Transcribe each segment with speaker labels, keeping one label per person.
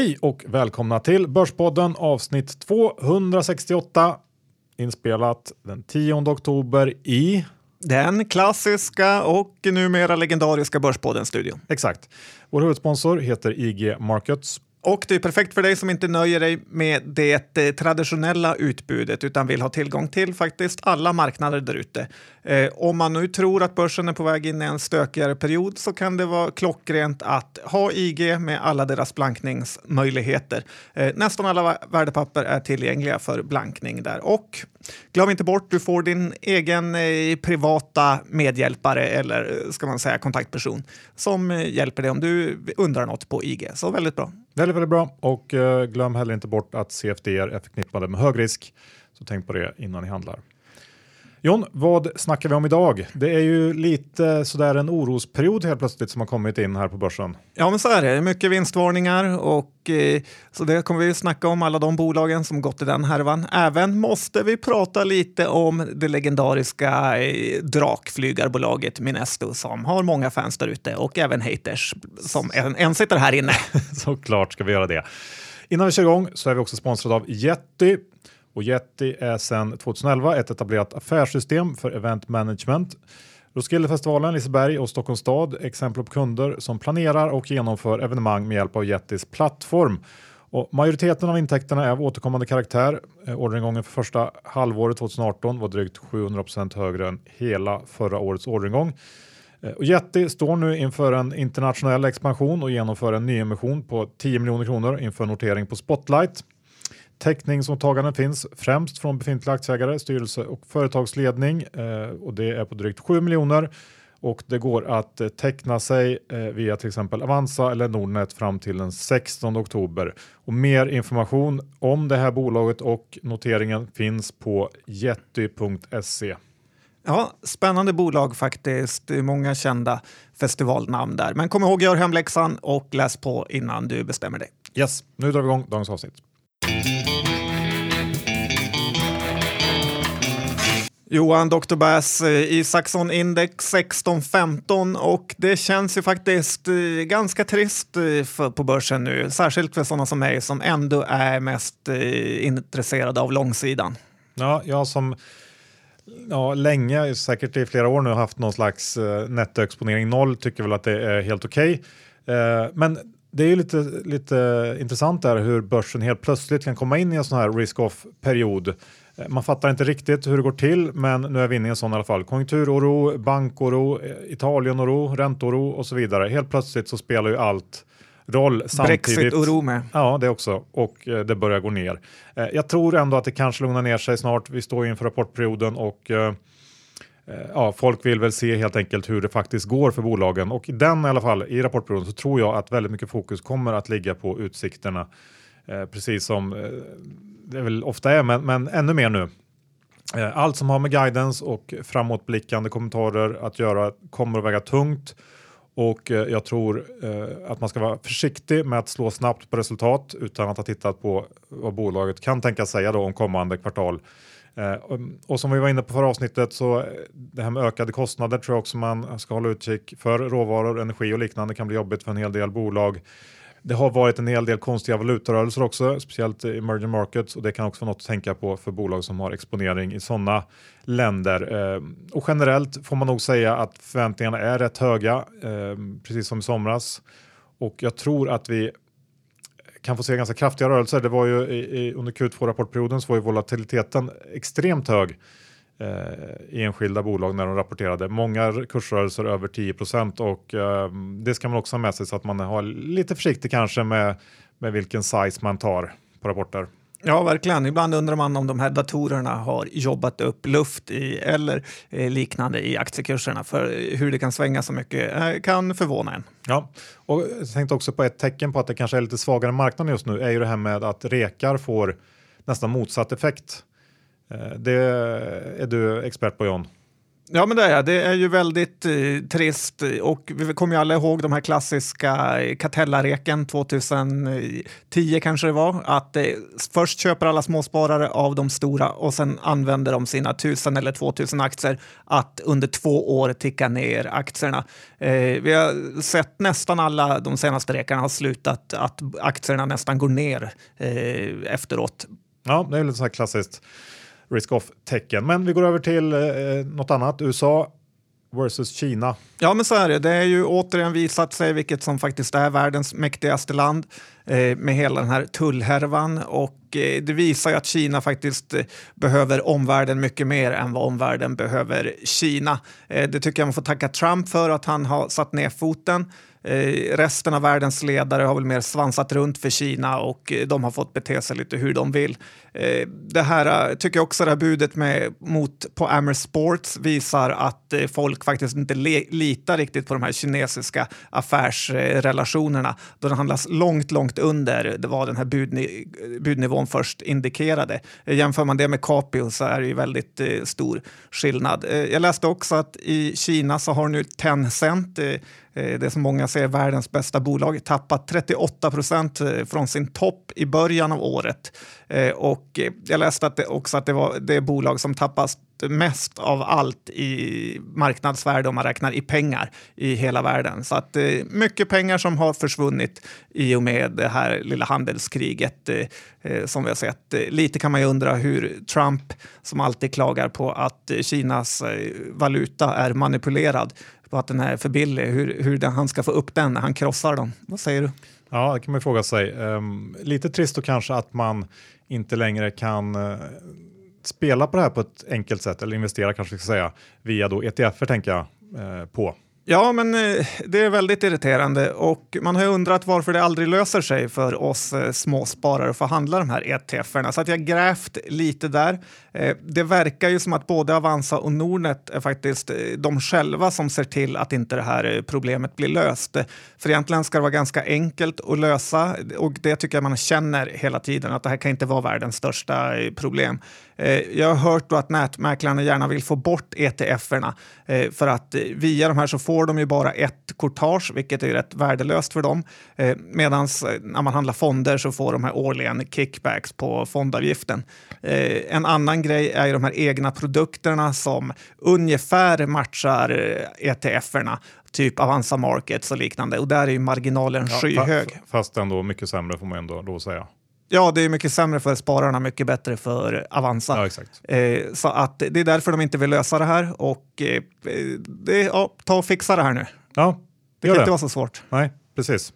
Speaker 1: Hej och välkomna till Börspodden avsnitt 268 inspelat den 10 oktober i
Speaker 2: den klassiska och numera legendariska Börspodden-studion.
Speaker 1: Exakt. Vår huvudsponsor heter IG Markets
Speaker 2: och det är perfekt för dig som inte nöjer dig med det eh, traditionella utbudet utan vill ha tillgång till faktiskt alla marknader där ute. Eh, om man nu tror att börsen är på väg in i en stökigare period så kan det vara klockrent att ha IG med alla deras blankningsmöjligheter. Eh, nästan alla värdepapper är tillgängliga för blankning där. Och glöm inte bort, du får din egen eh, privata medhjälpare eller eh, ska man säga kontaktperson som eh, hjälper dig om du undrar något på IG. Så väldigt bra.
Speaker 1: Väldigt, väldigt bra. Och eh, glöm heller inte bort att CFD är förknippade med hög risk. Så tänk på det innan ni handlar. John, vad snackar vi om idag? Det är ju lite sådär en orosperiod helt plötsligt som har kommit in här på börsen.
Speaker 2: Ja, men så är det. Mycket vinstvarningar och eh, så det kommer vi snacka om alla de bolagen som gått i den härvan. Även måste vi prata lite om det legendariska eh, drakflygarbolaget Minesto som har många fans där ute och även haters som en, en sitter här inne.
Speaker 1: Såklart ska vi göra det. Innan vi kör igång så är vi också sponsrade av Yeti och Yeti är sedan 2011 ett etablerat affärssystem för event management. Roskildefestivalen, Liseberg och Stockholms stad är exempel på kunder som planerar och genomför evenemang med hjälp av Yetis plattform. Och majoriteten av intäkterna är av återkommande karaktär. Eh, orderingången för första halvåret 2018 var drygt 700% högre än hela förra årets orderingång. Eh, och Yeti står nu inför en internationell expansion och genomför en nyemission på 10 miljoner kronor inför notering på Spotlight. Täckningsåtaganden finns främst från befintliga aktieägare, styrelse och företagsledning eh, och det är på drygt 7 miljoner och det går att eh, teckna sig eh, via till exempel Avanza eller Nordnet fram till den 16 oktober. Och mer information om det här bolaget och noteringen finns på jetty.se.
Speaker 2: Ja, spännande bolag faktiskt. Många kända festivalnamn där. Men kom ihåg, gör hemläxan och läs på innan du bestämmer dig.
Speaker 1: Yes, nu drar vi igång dagens avsnitt.
Speaker 2: Johan Dr. Bass eh, Isaksson i Saxon Index 1615 och det känns ju faktiskt eh, ganska trist eh, på börsen nu, särskilt för sådana som mig som ändå är mest intresserade av långsidan.
Speaker 1: Ja, jag som ja, länge, säkert i flera år nu, haft någon slags nettoexponering noll, tycker väl att det är helt okej. Okay. Men det är ju lite, lite intressant där hur börsen helt plötsligt kan komma in i en sån här risk-off period Eh, man fattar inte riktigt hur det går till, men nu är vi inne i en sån i alla fall. Konjunkturoro, bankoro, eh, Italienoro, ränteoro och så vidare. Helt plötsligt så spelar ju allt roll samtidigt.
Speaker 2: Brexit-oro med.
Speaker 1: Ja, det också. Och eh, det börjar gå ner. jag tror ändå att det kanske lugnar ner sig snart. Vi står inför rapportperioden och Eh, ja, folk vill väl se helt enkelt hur det faktiskt går för bolagen och i den i alla fall i rapportperioden så tror jag att väldigt mycket fokus kommer att ligga på utsikterna. Eh, precis som eh, det väl ofta är, men, men ännu mer nu. Eh, allt som har med guidance och framåtblickande kommentarer att göra kommer att väga tungt och eh, jag tror eh, att man ska vara försiktig med att slå snabbt på resultat utan att ha tittat på vad bolaget kan tänka säga då om kommande kvartal. Eh, um, och som vi var inne på förra avsnittet så eh, det här med ökade kostnader tror jag också man ska hålla utkik för. Råvaror, energi och liknande kan bli jobbigt för en hel del bolag. Det har varit en hel del konstiga valutarörelser också, speciellt i emerging markets och det kan också vara något att tänka på för bolag som har exponering i sådana länder. Eh, och generellt får man nog säga att förväntningarna är rätt höga, precis som i somras. Och jag tror att vi kan få se ganska kraftiga rörelser. Det var ju i, i, under Q2-rapportperioden så var ju volatiliteten extremt hög eh, i enskilda bolag när de rapporterade. Många kursrörelser över 10 och eh, det ska man också ha med sig så att man har lite försiktig kanske med, med vilken size man tar på rapporter.
Speaker 2: Ja, verkligen. Ibland undrar man om de här datorerna har jobbat upp luft i, eller eh, liknande i aktiekurserna. För hur det kan svänga så mycket eh, kan förvåna en.
Speaker 1: Ja, och jag tänkte också på ett tecken på att det kanske är lite svagare marknad just nu är ju det här med att rekar får nästan motsatt effekt. Eh, det är du expert på John.
Speaker 2: Ja, men det är det. är ju väldigt eh, trist och vi kommer ju alla ihåg de här klassiska eh, Catella-reken 2010 kanske det var. Att eh, först köper alla småsparare av de stora och sen använder de sina 1000 eller 2000 aktier att under två år ticka ner aktierna. Eh, vi har sett nästan alla de senaste rekarna har slutat att aktierna nästan går ner eh, efteråt.
Speaker 1: Ja, det är lite så här klassiskt risk-off-tecken. Men vi går över till eh, något annat. USA versus Kina.
Speaker 2: Ja, men så är det. Det är ju återigen visat sig vilket som faktiskt är världens mäktigaste land eh, med hela den här tullhärvan och eh, det visar ju att Kina faktiskt eh, behöver omvärlden mycket mer än vad omvärlden behöver Kina. Eh, det tycker jag man får tacka Trump för att han har satt ner foten. Eh, resten av världens ledare har väl mer svansat runt för Kina och eh, de har fått bete sig lite hur de vill. Eh, det här eh, tycker jag också det här budet med, mot, på Amer Sports visar att eh, folk faktiskt inte litar riktigt på de här kinesiska affärsrelationerna då det handlas långt, långt under det var den här budni budnivån först indikerade. Jämför man det med Capio så är det ju väldigt stor skillnad. jag läste också att i Kina så har nu Tencent Eh, det som många ser världens bästa bolag, tappat 38 procent från sin topp i början av året. Eh, och jag läste att det också att det var det bolag som tappas mest av allt i marknadsvärde om man räknar i pengar i hela världen. Så att eh, mycket pengar som har försvunnit i och med det här lilla handelskriget eh, som vi har sett. Lite kan man ju undra hur Trump, som alltid klagar på att Kinas valuta är manipulerad, på att den är för billig, hur, hur han ska få upp den när han krossar dem. Vad säger du?
Speaker 1: Ja, det kan man ju fråga sig. Um, lite trist då kanske att man inte längre kan uh, spela på det här på ett enkelt sätt, eller investera kanske ska säga, via då ETFer tänker jag uh, på.
Speaker 2: Ja, men eh, det är väldigt irriterande och man har undrat varför det aldrig löser sig för oss eh, småsparare att få handla de här ETFerna. Så att jag grävt lite där. Eh, det verkar ju som att både Avanza och Nordnet är faktiskt de själva som ser till att inte det här problemet blir löst. För egentligen ska det vara ganska enkelt att lösa och det tycker jag man känner hela tiden att det här kan inte vara världens största problem. Jag har hört att nätmäklarna gärna vill få bort ETFerna för att via de här så får de ju bara ett courtage, vilket är rätt värdelöst för dem. Eh, Medan eh, när man handlar fonder så får de här årligen kickbacks på fondavgiften. Eh, en annan grej är ju de här egna produkterna som ungefär matchar ETFerna typ Avanza Markets och liknande. Och där är ju marginalen ja, skyhög.
Speaker 1: Fast ändå mycket sämre får man ändå då säga.
Speaker 2: Ja, det är mycket sämre för spararna, mycket bättre för Avanza.
Speaker 1: Ja.
Speaker 2: Eh, så att det är därför de inte vill lösa det här och eh, det, ja, ta och fixa det här nu.
Speaker 1: Ja,
Speaker 2: det kan det. inte vara så svårt.
Speaker 1: Nej, precis.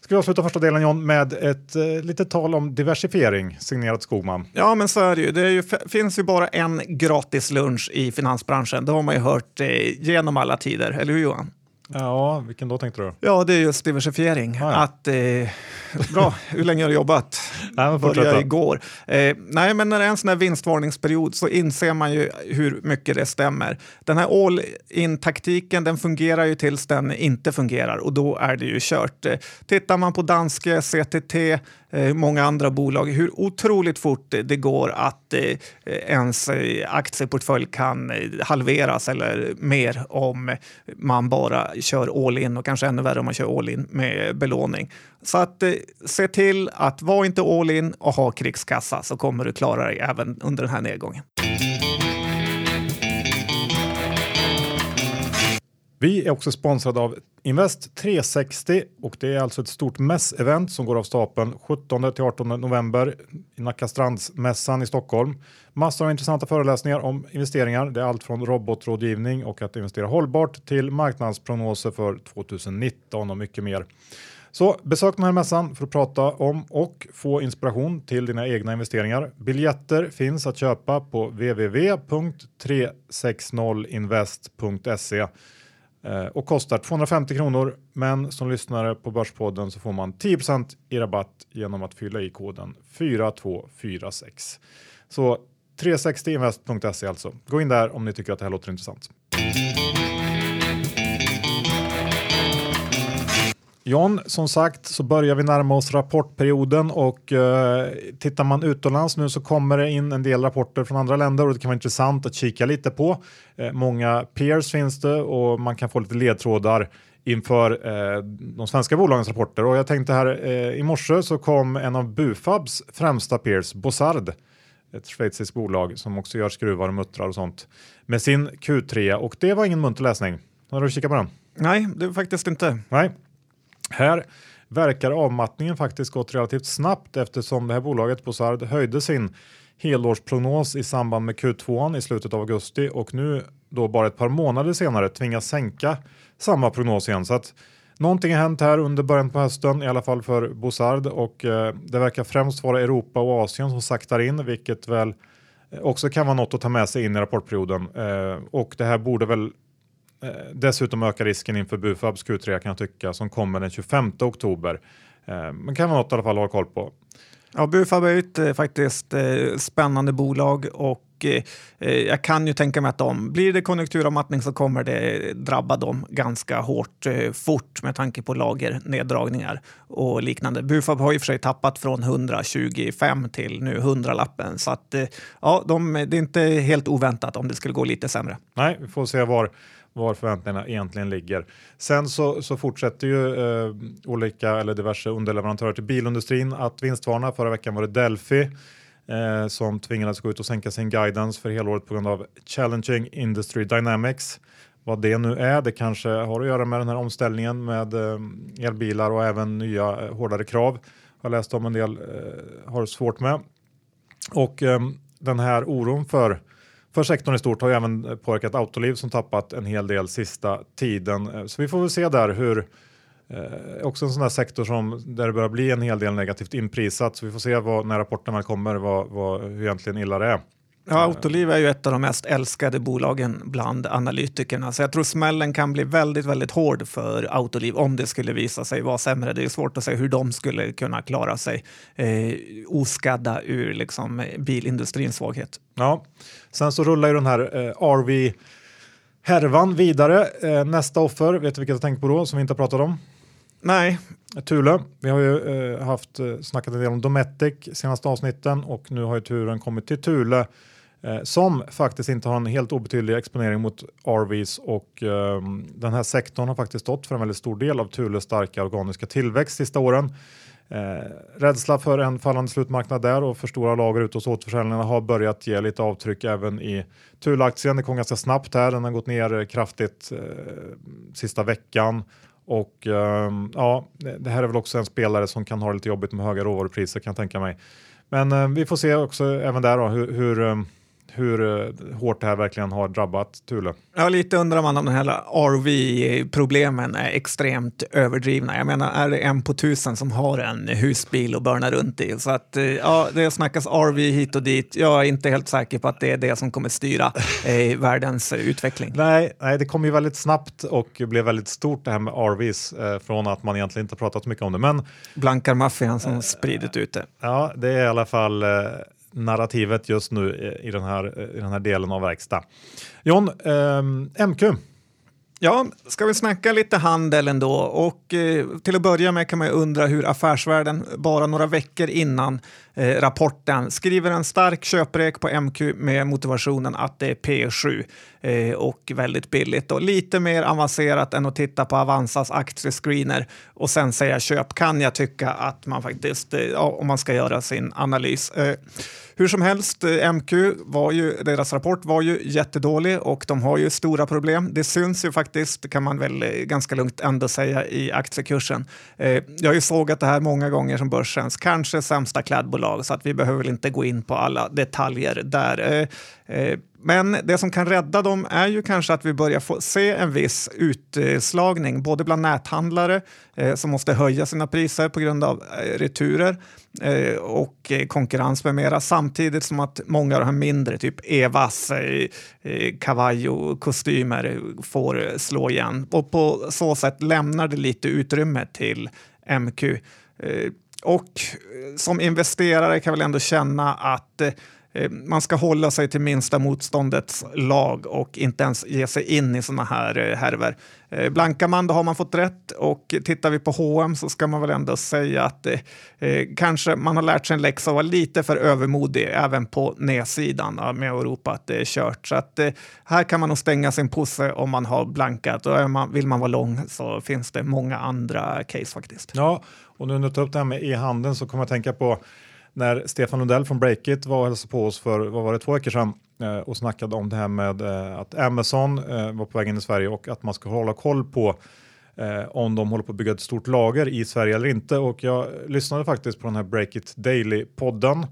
Speaker 1: Ska vi avsluta första delen John med ett eh, litet tal om diversifiering signerat Skogman.
Speaker 2: Ja, men så är det ju. Det ju, finns ju bara en gratis lunch i finansbranschen. Det har man ju hört eh, genom alla tider, eller hur Johan?
Speaker 1: Ja, vilken då tänkte du?
Speaker 2: Ja, det är just diversifiering. Ah, ja. Att, eh, bra, hur länge har du jobbat?
Speaker 1: Nej,
Speaker 2: Började igår. Eh, nej, men när det är en sån här vinstvarningsperiod så inser man ju hur mycket det stämmer. Den här all in-taktiken den fungerar ju tills den inte fungerar och då är det ju kört. Eh, tittar man på danske CTT, Eh, många andra bolag, hur otroligt fort det går att eh, ens eh, aktieportfölj kan halveras eller mer om man bara kör all in och kanske ännu värre om man kör all in med belåning. Så att se till att vara inte all in och ha krigskassa så kommer du klara dig även under den här nedgången.
Speaker 1: Vi är också sponsrade av Invest 360 och det är alltså ett stort mässevent som går av stapeln 17 till 18 november i Nackastrandsmässan i Stockholm. Massor av intressanta föreläsningar om investeringar. Det är allt från robotrådgivning och att investera hållbart till marknadsprognoser för 2019 och mycket mer. Så besök den här mässan för att prata om och få inspiration till dina egna investeringar. Biljetter finns att köpa på www.360invest.se Eh, och kostar 250 kronor. Men som lyssnare på Börspodden så får man 10 i rabatt genom att fylla i koden 4246. Så 360invest.se alltså. Gå in där om ni tycker att det här låter intressant. John, som sagt så börjar vi närma oss rapportperioden och eh, tittar man utomlands nu så kommer det in en del rapporter från andra länder och det kan vara intressant att kika lite på. Eh, många peers finns det och man kan få lite ledtrådar inför eh, de svenska bolagens rapporter och jag tänkte här eh, i morse så kom en av Bufabs främsta peers, Bossard, ett schweiziskt bolag som också gör skruvar och muttrar och sånt med sin Q3 och det var ingen munter läsning. Har du kikat på den?
Speaker 2: Nej, det är faktiskt inte.
Speaker 1: Nej, här verkar avmattningen faktiskt gått relativt snabbt eftersom det här bolaget Bossard höjde sin helårsprognos i samband med Q2 i slutet av augusti och nu då bara ett par månader senare tvingas sänka samma prognos igen. Så att någonting har hänt här under början på hösten, i alla fall för Bossard och eh, det verkar främst vara Europa och Asien som saktar in, vilket väl också kan vara något att ta med sig in i rapportperioden. Eh, och det här borde väl dessutom ökar risken inför Bufabs Q3 kan jag tycka som kommer den 25 oktober. Eh, men kan vara något i alla fall att ha koll på.
Speaker 2: Ja, Bufab är ett eh, faktiskt eh, spännande bolag och eh, jag kan ju tänka mig att de, blir det konjunkturavmattning så kommer det drabba dem ganska hårt eh, fort med tanke på lagerneddragningar och liknande. Bufab har ju för sig tappat från 125 till nu 100-lappen så att ja, de, det är inte helt oväntat om det skulle gå lite sämre.
Speaker 1: Nej, vi får se var var förväntningarna egentligen ligger. Sen så, så fortsätter ju eh, olika eller diverse underleverantörer till bilindustrin att vinstvarna. Förra veckan var det Delphi eh, som tvingades gå ut och sänka sin guidance för helåret på grund av challenging industry dynamics. Vad det nu är, det kanske har att göra med den här omställningen med eh, elbilar och även nya eh, hårdare krav. Jag läst om en del eh, har svårt med. Och eh, den här oron för för sektorn i stort har ju även påverkat Autoliv som tappat en hel del sista tiden. Eh, så vi får väl se där hur eh, också en sån där sektor som där det börjar bli en hel del negativt inprisat. Så vi får se vad, när väl kommer vad, vad, hur egentligen illa det är.
Speaker 2: Ja, Autoliv är ju ett av de mest älskade bolagen bland analytikerna, så jag tror smällen kan bli väldigt, väldigt hård för Autoliv om det skulle visa sig vara sämre. Det är svårt att säga hur de skulle kunna klara sig eh, oskadda ur liksom, bilindustrins svaghet.
Speaker 1: Ja, sen så rullar ju den här eh, RV härvan vidare. Eh, nästa offer, vet du vilket jag tänkt på då som vi inte har pratat om?
Speaker 2: Nej.
Speaker 1: Thule. Vi har ju eh, haft eh, snackat en del om Dometic senaste avsnitten och nu har ju turen kommit till Thule eh, Eh, som faktiskt inte har en helt obetydlig exponering mot RVs och um, den här sektorn har faktiskt stått för en väldigt stor del av Thules starka organiska tillväxt sista åren. Eh, rädsla för en fallande slutmarknad där och för stora lager ute hos återförsäljarna har börjat ge lite avtryck även i Thule-aktien. Det kom ganska snabbt här, den har gått ner eh, kraftigt eh, sista veckan och eh, ja, det här är väl också en spelare som kan ha lite jobbigt med höga råvarupriser kan jag tänka mig. Men eh, vi får se också även där då, hur, hur ehm, hur eh, hårt det här verkligen har drabbat Thule.
Speaker 2: Ja, lite undrar man om de här RV-problemen är extremt överdrivna. Jag menar, är det en på tusen som har en husbil och börnar runt i? Så att, eh, ja, det snackas RV hit och dit. Jag är inte helt säker på att det är det som kommer styra eh, världens utveckling.
Speaker 1: Nej, nej, det kom ju väldigt snabbt och blev väldigt stort det här med RVs eh, från att man egentligen inte pratat så mycket om det. Men
Speaker 2: Blankar maffian som spridit ut det.
Speaker 1: Ja, det är i alla fall eh, narrativet just nu i den här, i den här delen av verkstad. John, eh, MQ.
Speaker 2: Ja, ska vi snacka lite handel ändå? Och eh, till att börja med kan man undra hur affärsvärlden bara några veckor innan Eh, rapporten skriver en stark köprek på MQ med motivationen att det är P7 eh, och väldigt billigt och lite mer avancerat än att titta på Avanzas aktiescreener och sen säga köp kan jag tycka att man faktiskt, eh, ja, om man ska göra sin analys. Hur som helst, MQ var ju, deras rapport var ju jättedålig och de har ju stora problem. Det syns ju faktiskt, kan man väl ganska lugnt ändå säga, i aktiekursen. Jag har ju sågat det här många gånger som börsens kanske sämsta klädbolag bolag så att vi behöver väl inte gå in på alla detaljer där. Eh, eh, men det som kan rädda dem är ju kanske att vi börjar få se en viss utslagning, både bland näthandlare eh, som måste höja sina priser på grund av eh, returer och konkurrens med mera, samtidigt som att många av de här mindre, typ Evas kavaj och kostymer får slå igen. Och på så sätt lämnar det lite utrymme till MQ. Och eh, som investerare kan jag väl ändå känna att eh, eh, man ska hålla sig till minsta motståndets lag och inte ens ge sig in i sådana här härver. Blankar man, då har man fått rätt och tittar vi på H&M så ska man väl ändå säga att eh, kanske man har lärt sig en läxa och vara lite för övermodig även på nedsidan med Europa att det är kört. Så att eh, här kan man nog stänga sin posse om man har blankat och man, vill man vara lång så finns det många andra case faktiskt.
Speaker 1: Ja, och nu när du tar upp det här med e-handeln så kommer jag tänka på när Stefan Lundell från Breakit var och hälsade på oss för vad var det, två veckor sedan eh, och snackade om det här med eh, att Amazon eh, var på väg in i Sverige och att man ska hålla koll på eh, om de håller på att bygga ett stort lager i Sverige eller inte. Och jag lyssnade faktiskt på den här Breakit Daily-podden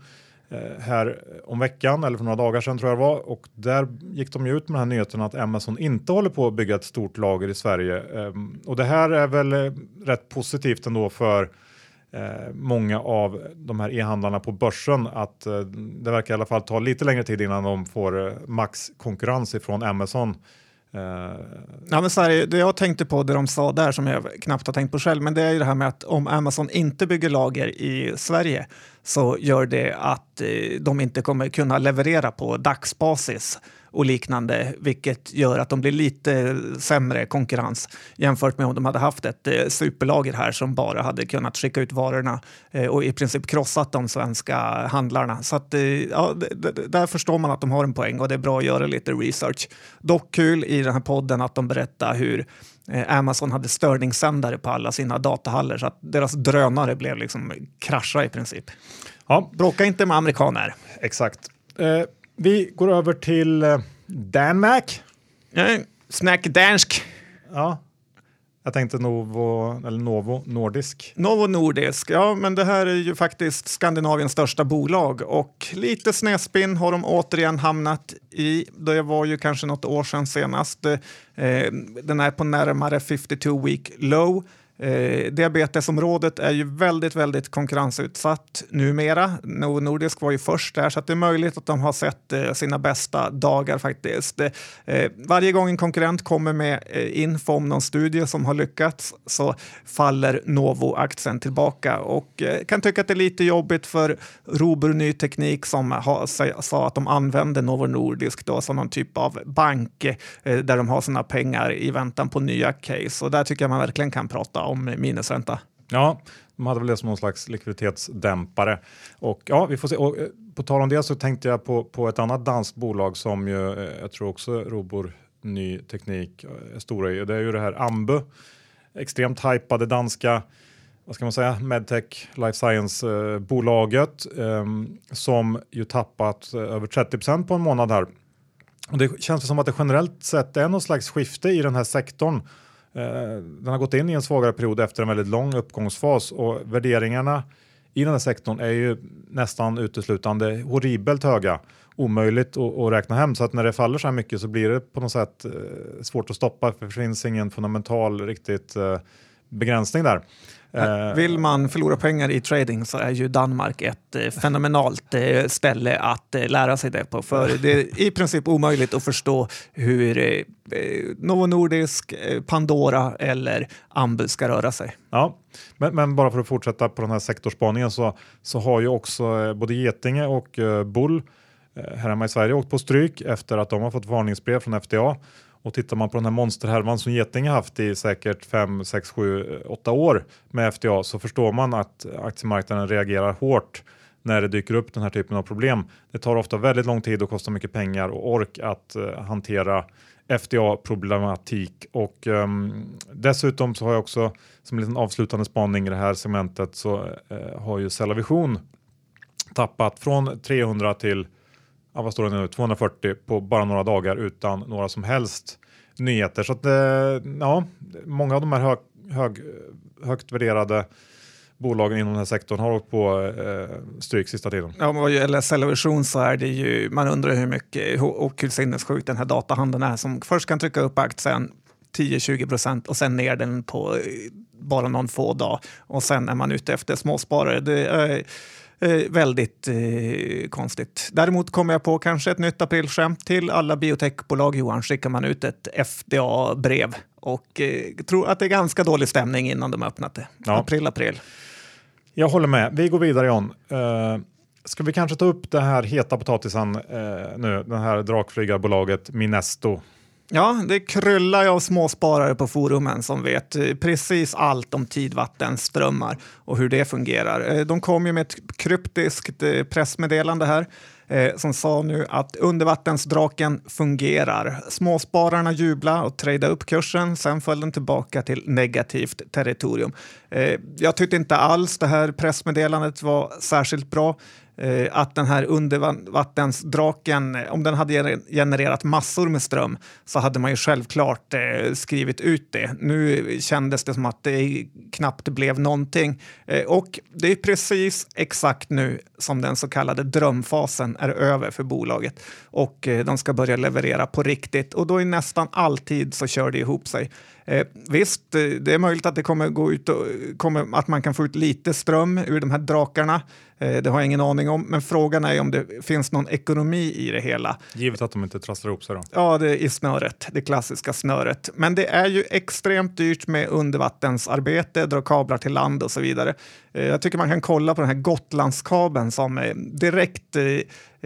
Speaker 1: Eh, här om veckan, eller för några dagar sedan tror jag det var. Och där gick de ju ut med den här nyheten att Amazon inte håller på att bygga ett stort lager i Sverige. Ehm, och det här är väl eh, rätt positivt ändå för eh, många av de här e-handlarna på börsen att det verkar i alla fall ta lite längre tid innan de får max konkurrens ifrån Amazon.
Speaker 2: Eh, ja, men så här, det jag tänkte på, det de sa där som jag knappt har tänkt på själv, men det är ju det här med att om Amazon inte bygger lager i Sverige så gör det att eh, de inte kommer kunna leverera på dagsbasis och liknande, vilket gör att de blir lite sämre konkurrens jämfört med om de hade haft ett eh, superlager här som bara hade kunnat skicka ut varorna eh, och i princip krossat de svenska handlarna. Så att, eh, ja, där förstår man att de har en poäng och det är bra att göra lite research. Dock kul i den här podden att de berättar hur Amazon hade störningssändare på alla sina datahallar så att deras drönare blev liksom krascha i princip. Ja. Bråka inte med amerikaner.
Speaker 1: Exakt. Eh, vi går över till eh, Danmark.
Speaker 2: Ja, snack dansk.
Speaker 1: Ja, jag tänkte Novo, eller Novo Nordisk.
Speaker 2: Novo Nordisk, ja men det här är ju faktiskt Skandinaviens största bolag och lite snäspinn har de återigen hamnat i. Det var ju kanske något år sedan senast. Eh, den är på närmare 52 week low. Eh, diabetesområdet är ju väldigt, väldigt konkurrensutsatt numera. Novo Nordisk var ju först där, så det är möjligt att de har sett eh, sina bästa dagar faktiskt. Eh, varje gång en konkurrent kommer med eh, info om någon studie som har lyckats så faller Novo-aktien tillbaka och eh, kan tycka att det är lite jobbigt för Robur Ny Teknik som ha, sa att de använder Novo Nordisk då som någon typ av bank eh, där de har sina pengar i väntan på nya case och där tycker jag man verkligen kan prata om minusränta.
Speaker 1: Ja, de hade väl det som någon slags likviditetsdämpare. Och ja, vi får se. Och, eh, på tal om det så tänkte jag på, på ett annat danskt bolag som ju, eh, jag tror också Robor Ny Teknik eh, är stora i. Det är ju det här Ambu, extremt hypade danska vad ska man säga, medtech life science-bolaget eh, eh, som ju tappat eh, över 30 procent på en månad här. Och det känns som att det generellt sett är någon slags skifte i den här sektorn Eh, den har gått in i en svagare period efter en väldigt lång uppgångsfas och värderingarna i den här sektorn är ju nästan uteslutande horribelt höga. Omöjligt att, att räkna hem så att när det faller så här mycket så blir det på något sätt eh, svårt att stoppa för det finns ingen fundamental riktigt eh, begränsning där.
Speaker 2: Eh, Vill man förlora pengar i trading så är ju Danmark ett eh, fenomenalt eh, ställe att lära sig det på. För det är i princip omöjligt att förstå hur Novo Nordisk, Pandora eller Ambu ska röra sig.
Speaker 1: Ja, men, men, bara för att fortsätta på den här sektorspaningen så, så har ju också både Getinge och Bull här hemma i Sverige åkt på stryk efter att de har fått varningsbrev från FDA och tittar man på den här monsterhärvan som Getinge haft i säkert 5, 6, 7, 8 år med FDA så förstår man att aktiemarknaden reagerar hårt när det dyker upp den här typen av problem. Det tar ofta väldigt lång tid och kostar mycket pengar och ork att eh, hantera FDA-problematik och um, dessutom så har jag också som en liten avslutande spaning i det här segmentet så uh, har ju Cellavision tappat från 300 till ja, vad står det nu, 240 på bara några dagar utan några som helst nyheter. Så att, eh, ja, många av de här hög, hög, högt värderade bolagen inom den här sektorn har åkt på eh, stryk sista tiden.
Speaker 2: Ja, vad gäller Cellevision så är det ju, man undrar hur mycket och hur sinnessjuk den här datahandeln är som först kan trycka upp aktien 10-20 procent och sen ner den på eh, bara någon få dag och sen är man ute efter småsparare. Det eh, Eh, väldigt eh, konstigt. Däremot kommer jag på kanske ett nytt aprilskämt till alla biotechbolag. Johan skickar man ut ett FDA-brev och eh, tror att det är ganska dålig stämning innan de öppnat det. Ja. April, april.
Speaker 1: Jag håller med. Vi går vidare John. Uh, Ska vi kanske ta upp det här heta potatisen eh, nu, det här drakflygarbolaget Minesto?
Speaker 2: Ja, det kryllar ju av småsparare på forumen som vet eh, precis allt om tidvattenströmmar och hur det fungerar. Eh, de kom ju med ett kryptiskt eh, pressmeddelande här som sa nu att undervattensdraken fungerar. Småspararna jubla och trada upp kursen, sen föll den tillbaka till negativt territorium. jag tyckte inte alls det här pressmeddelandet var särskilt bra. Eh, att den här undervattensdraken, om den hade genererat massor med ström så hade man ju självklart eh, skrivit ut det. Nu kändes det som att det knappt blev någonting. Eh, och det är precis exakt nu som den så kallade drömfasen är över för bolaget och eh, de ska börja leverera på riktigt och då är nästan alltid så kör det ihop sig. Eh, visst, eh, det är möjligt att det kommer gå ut och, kommer, att man kan få ut lite ström ur de här drakarna. Eh, det har jag ingen aning om, men frågan är om det finns någon ekonomi i det hela.
Speaker 1: Givet att de inte trasslar ihop sig då?
Speaker 2: Ja, det är i snöret, det klassiska snöret. Men det är ju extremt dyrt med undervattensarbete, dra kablar till land och så vidare. Eh, jag tycker man kan kolla på den här Gotlandskabeln som direkt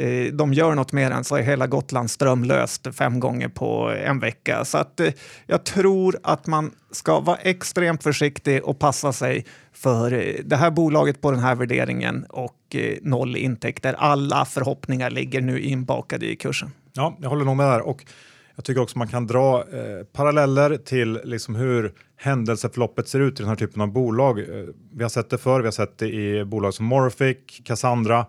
Speaker 2: eh, de gör något mer än så är hela Gotland strömlöst fem gånger på en vecka. Så att, eh, jag tror att man ska vara extremt försiktig och passa sig för eh, det här bolaget på den här värderingen och eh, noll intäkter. Alla förhoppningar ligger nu inbakade i kursen.
Speaker 1: Ja, jag håller nog med där. Och jag tycker också man kan dra eh, paralleller till liksom hur händelseförloppet ser ut i den här typen av bolag. Eh, vi har sett det förr, vi har sett det i bolag som Morphic, Cassandra.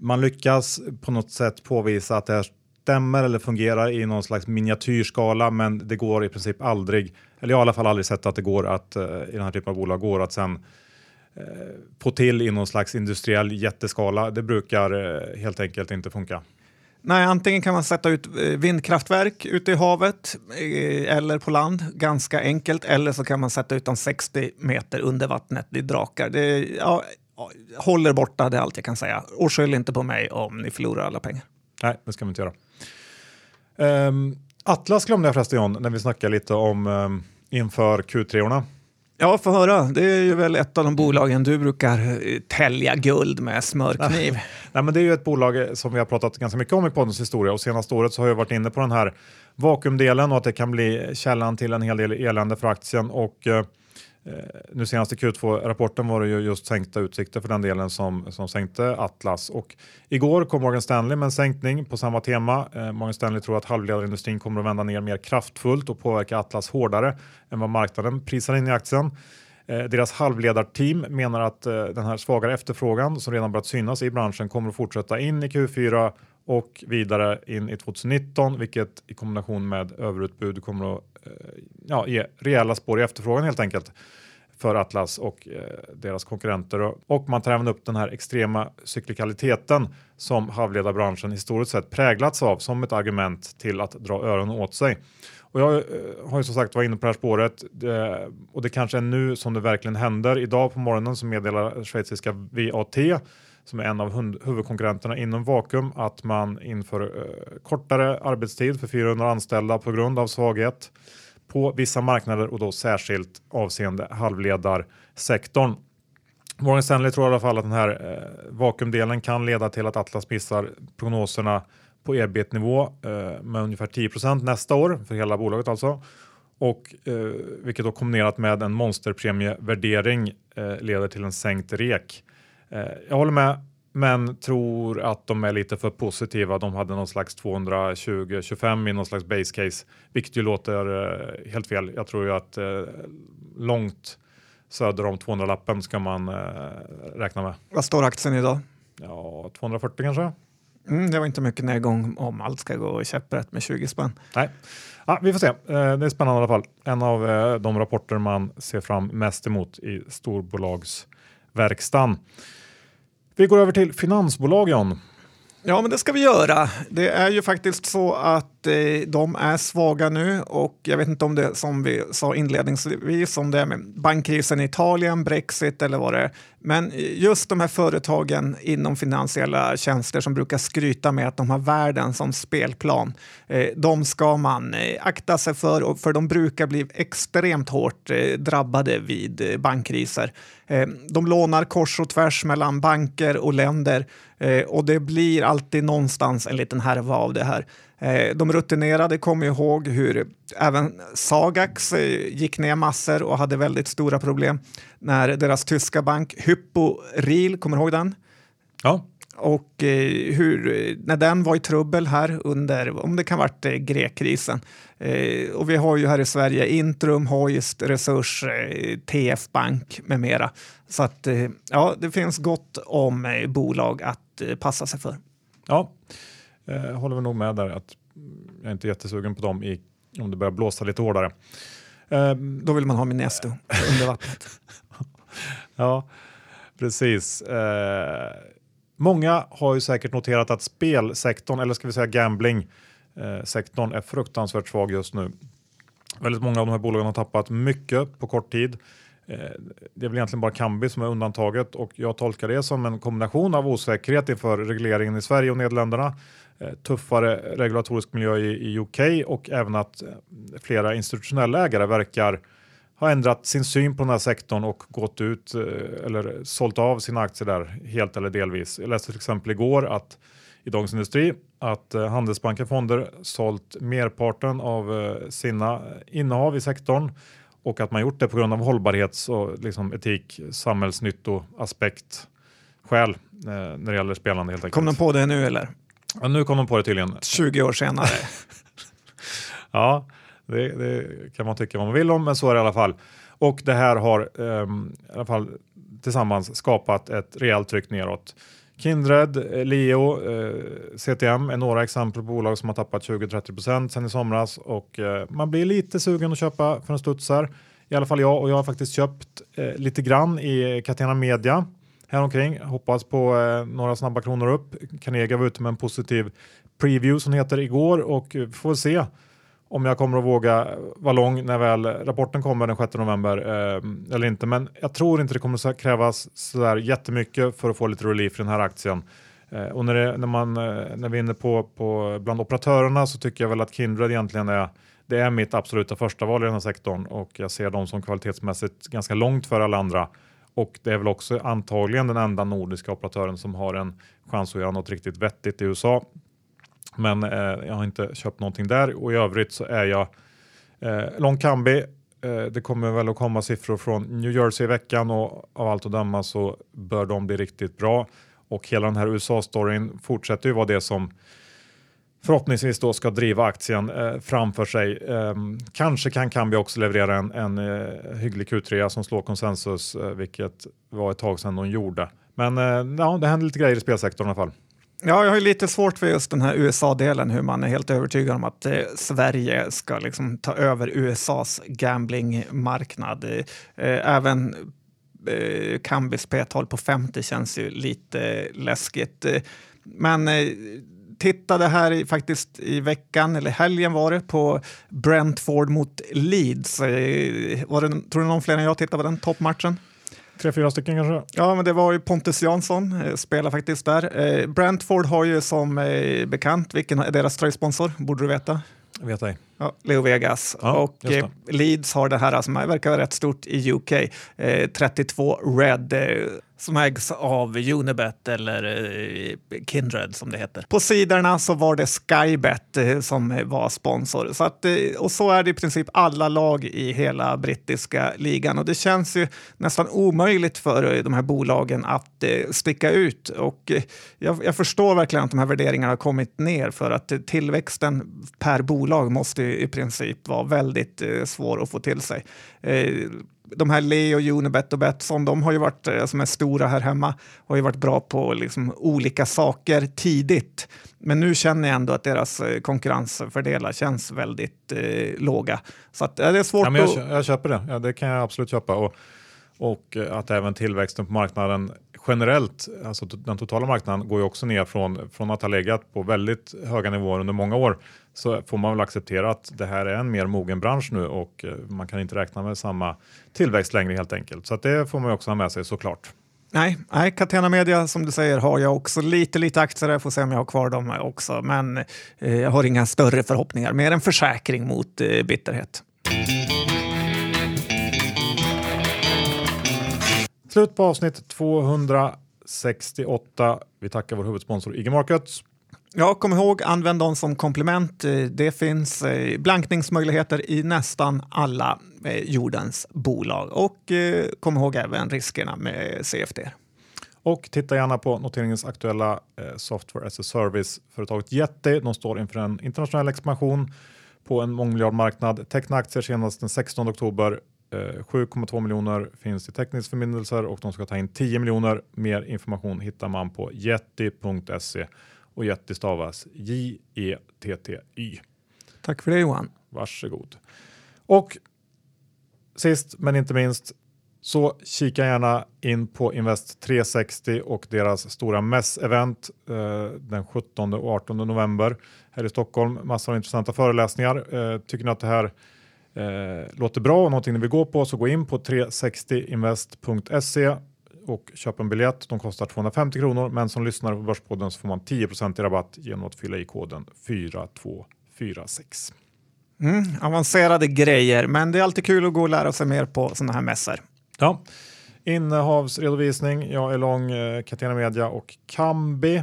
Speaker 1: Man lyckas på något sätt påvisa att det här stämmer eller fungerar i någon slags miniatyrskala, men det går i princip aldrig, eller jag har i alla fall aldrig sett att det går att eh, i den här typen av bolag går att sen eh, få till i någon slags industriell jätteskala. Det brukar eh, helt enkelt inte funka.
Speaker 2: Nej, antingen kan man sätta ut eh, vindkraftverk ute i havet eh, eller på land, ganska enkelt. Eller så kan man sätta ut dem 60 meter under vattnet i drakar. Det ja, håller borta, det är allt jag kan säga. Och skyll inte på mig om ni förlorar alla pengar.
Speaker 1: Nej, det ska vi inte göra. Um, Atlas glömde jag förresten John, när vi snackade lite om um, inför Q3-orna.
Speaker 2: Ja, få höra. Det är ju väl ett av de bolagen du brukar eh, tälja guld med smörkniv.
Speaker 1: Nej, men det är ju ett bolag som vi har pratat ganska mycket om i poddens historia och senaste året så har jag varit inne på den här vakuumdelen och att det kan bli källan till en hel del elände för aktien och eh, Eh, nu senaste Q2-rapporten var det ju just sänkta utsikter för den delen som, som sänkte Atlas. Och igår kom Morgan Stanley med en sänkning på samma tema. Eh, Morgan Stanley tror att halvledarindustrin kommer att vända ner mer kraftfullt och påverka Atlas hårdare än vad marknaden prisar in i aktien. Eh, deras halvledarteam menar att eh, den här svagare efterfrågan som redan börjat synas i branschen kommer att fortsätta in i Q4 och vidare in i 2019, vilket i kombination med överutbud kommer att eh, ja, ge rejäla spår i efterfrågan helt enkelt för Atlas och eh, deras konkurrenter. Och man tar även upp den här extrema cyklikaliteten som halvledarbranschen historiskt sett präglats av som ett argument till att dra öronen åt sig. Och jag eh, har ju som sagt varit inne på det här spåret eh, och det kanske är nu som det verkligen händer. Idag på morgonen så meddelar schweiziska VAT som är en av huvudkonkurrenterna inom Vakuum att man inför eh, kortare arbetstid för 400 anställda på grund av svaghet på vissa marknader och då särskilt avseende halvledarsektorn. Morgan Stanley tror i alla fall att den här eh, vakuumdelen kan leda till att Atlas missar prognoserna på ebit-nivå eh, med ungefär 10% nästa år för hela bolaget alltså. Och eh, vilket då kombinerat med en monsterpremievärdering eh, leder till en sänkt rek. Eh, jag håller med, men tror att de är lite för positiva. De hade någon slags 220-25 i någon slags base case, vilket ju låter eh, helt fel. Jag tror ju att eh, långt söder om 200-lappen ska man räkna med.
Speaker 2: Vad står aktien idag?
Speaker 1: Ja, 240 kanske.
Speaker 2: Mm, det var inte mycket nedgång om allt ska gå käpprätt med 20 spänn.
Speaker 1: Nej, ja, vi får se. Det är spännande i alla fall. En av de rapporter man ser fram mest emot i storbolagsverkstan. Vi går över till finansbolag John.
Speaker 2: Ja, men det ska vi göra. Det är ju faktiskt så att att eh, de är svaga nu och jag vet inte om det som vi sa inledningsvis, om det är med bankkrisen i Italien, Brexit eller vad det är. Men just de här företagen inom finansiella tjänster som brukar skryta med att de har världen som spelplan, eh, de ska man eh, akta sig för, för de brukar bli extremt hårt eh, drabbade vid eh, bankkriser. Eh, de lånar kors och tvärs mellan banker och länder Eh, och det blir alltid någonstans en liten härva av det här. Eh, de rutinerade kommer ihåg hur även Sagax eh, gick ner massor och hade väldigt stora problem när deras tyska bank Hypo Real, kommer du ihåg den?
Speaker 1: Ja.
Speaker 2: Och eh, hur, när den var i trubbel här under, om det kan ha varit grekkrisen. Och vi har ju här i Sverige Intrum, Hoist, Resurs, TF Bank med mera. Så att ja, det finns gott om bolag att passa sig för.
Speaker 1: Ja, eh, håller väl nog med där att jag är inte jättesugen på dem i, om det börjar blåsa lite hårdare.
Speaker 2: Um, Då vill man ha Minesto under vattnet.
Speaker 1: ja, precis. Uh, många har ju säkert noterat att spelsektorn, eller ska vi säga gambling-sektorn, är fruktansvärt svag just nu. Väldigt många av de här bolagen har tappat mycket på kort tid. Eh, det är väl egentligen bara Kambi som är undantaget och jag tolkar det som en kombination av osäkerhet inför regleringen i Sverige och Nederländerna, eh, tuffare regulatorisk miljö i, UK och även att eh, flera institutionella ägare verkar ha ändrat sin syn på den här sektorn och gått ut eller sålt av sina aktier där helt eller delvis. Jag läste till exempel igår att i Dagens Industri att Handelsbanken Fonder sålt merparten av sina innehav i sektorn och att man gjort det på grund av hållbarhets och liksom etik, samhällsnyttoaspekt skäl eh, när det gäller spelande helt enkelt.
Speaker 2: Kom de på det nu eller?
Speaker 1: Ja, nu kom de på det tydligen.
Speaker 2: 20 år senare.
Speaker 1: ja, det, det, kan man tycka vad man vill om, men så är det i alla fall. Och det här har eh, i alla fall tillsammans skapat ett rejält tryck neråt. Kindred, eh, Leo, eh, CTM är några exempel på bolag som har tappat 20-30% sedan i somras och eh, man blir lite sugen att köpa för en studsar. I alla fall jag och jag har faktiskt köpt eh, lite grann i Catena Media häromkring. Hoppas på eh, några snabba kronor upp. Carnegie var ute med en positiv preview som heter igår och vi får se om jag kommer att våga vara lång när väl rapporten kommer den 6 november eh, eller inte. Men jag tror inte det kommer att krävas sådär jättemycket för att få lite relief i den här aktien. Eh, och när, det, när, man, eh, när vi är inne på, på bland operatörerna så tycker jag väl att Kindred egentligen är det är mitt absoluta första val i den här sektorn och jag ser dem som kvalitetsmässigt ganska långt för alla andra. Och det är väl också antagligen den enda nordiska operatören som har en chans att göra något riktigt vettigt i USA. Men eh, jag har inte köpt någonting där och i övrigt så är jag eh, lång Kambi. Eh, det kommer väl att komma siffror från New Jersey i veckan och av allt att döma så bör de bli riktigt bra. Och hela den här USA-storyn fortsätter ju vara det som förhoppningsvis då ska driva aktien eh, framför sig. Eh, kanske kan Kambi också leverera en, en eh, hygglig Q3 som slår konsensus, eh, vilket var ett tag sedan de gjorde. Men eh, ja, det händer lite grejer i spelsektorn i alla fall.
Speaker 2: Ja, jag har lite svårt för just den här USA-delen, hur man är helt övertygad om att eh, Sverige ska liksom ta över USAs gamblingmarknad. Eh, även eh, Kambis P-tal på 50 känns ju lite läskigt. Men eh, tittade här faktiskt i veckan, eller helgen var det, på Brentford mot Leeds. Eh, var det, tror du någon fler än jag tittade på den toppmatchen?
Speaker 1: Tre, fyra stycken kanske?
Speaker 2: Ja, men det var ju Pontus Jansson, eh, spelar faktiskt där. Eh, Brentford har ju som eh, bekant, vilken är deras tröjsponsor? Borde du veta?
Speaker 1: Jag vet ej.
Speaker 2: Ja, Leo Vegas. Ja, och eh, Leeds har det här som verkar vara rätt stort i UK. Eh, 32 Red eh, som ägs av Unibet eller eh, Kindred som det heter. På sidorna så var det Skybet eh, som var sponsor. Så att, eh, och så är det i princip alla lag i hela brittiska ligan och det känns ju nästan omöjligt för de här bolagen att sticka ut. Och jag, jag förstår verkligen att de här värderingarna har kommit ner för att tillväxten per bolag måste i princip vara väldigt svår att få till sig de här Leo, Unibet och Betsson, de har ju varit, eh, som är stora här hemma, har ju varit bra på liksom olika saker tidigt. Men nu känner jag ändå att deras eh, konkurrensfördelar känns väldigt eh, låga. Så att, ja, det är svårt
Speaker 1: ja, jag, att... Jag köper det, ja, det kan jag absolut köpa. Och och eh, att även tillväxten på marknaden generellt, alltså den totala marknaden, går ju också ner från, från att ha legat på väldigt höga nivåer under många år. Så får man väl acceptera att det här är en mer mogen bransch nu och eh, man kan inte räkna med samma tillväxt längre helt enkelt. Så att det får man också ha med sig såklart.
Speaker 2: Nej, nej, Catena Media som du säger har jag också lite, lite aktier. Jag får se om jag har kvar dem också. Men eh, jag har inga större förhoppningar, mer en försäkring mot eh, bitterhet.
Speaker 1: Slut på avsnitt 268. Vi tackar vår huvudsponsor IG Markets.
Speaker 2: Ja, kom ihåg, använd dem som komplement. Eh, det finns eh, blankningsmöjligheter i nästan alla eh, jordens bolag. Och kom ihåg även riskerna med CFD.
Speaker 1: Och titta gärna på noteringens aktuella software as a service-företaget Yeti. De står inför en internationell expansion på en mångmiljardmarknad. Teckna aktier senast den 16 oktober. 7,2 miljoner finns i teckningsförbindelser och de ska ta in 10 miljoner. Mer information hittar man på yeti.se och Yeti stavas J-E-T-T-Y.
Speaker 2: Tack för det Johan.
Speaker 1: Varsågod. Och sist men inte minst så kika gärna in på Invest 360 och deras stora mässevent eh, den 17 och 18 november här i Stockholm. Massor av intressanta föreläsningar. Eh, tycker ni att det här eh, låter bra och någonting ni vill gå på så gå in på 360invest.se och köpa en biljett. De kostar 250 kronor, men som lyssnare på Börspodden så får man 10 i rabatt genom att fylla i koden 4246.
Speaker 2: Mm, avancerade grejer, men det är alltid kul att gå och lära sig mer på sådana här mässor.
Speaker 1: Ja, innehavsredovisning. Jag är lång eh, Catena Media och Kambi.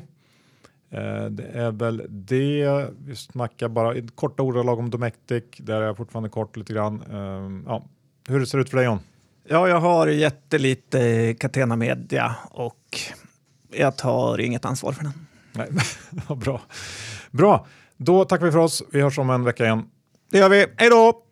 Speaker 1: Eh, det är väl det. Vi snackar bara i korta ordalag om Domectic. Där är jag fortfarande kort lite grann. Eh, ja. Hur ser det ut för dig John?
Speaker 2: Ja, jag har jättelite Catena Media och jag tar inget ansvar för den.
Speaker 1: Nej, bra. Bra, då tackar vi för oss. Vi hörs om en vecka igen.
Speaker 2: Det gör vi. Hej då!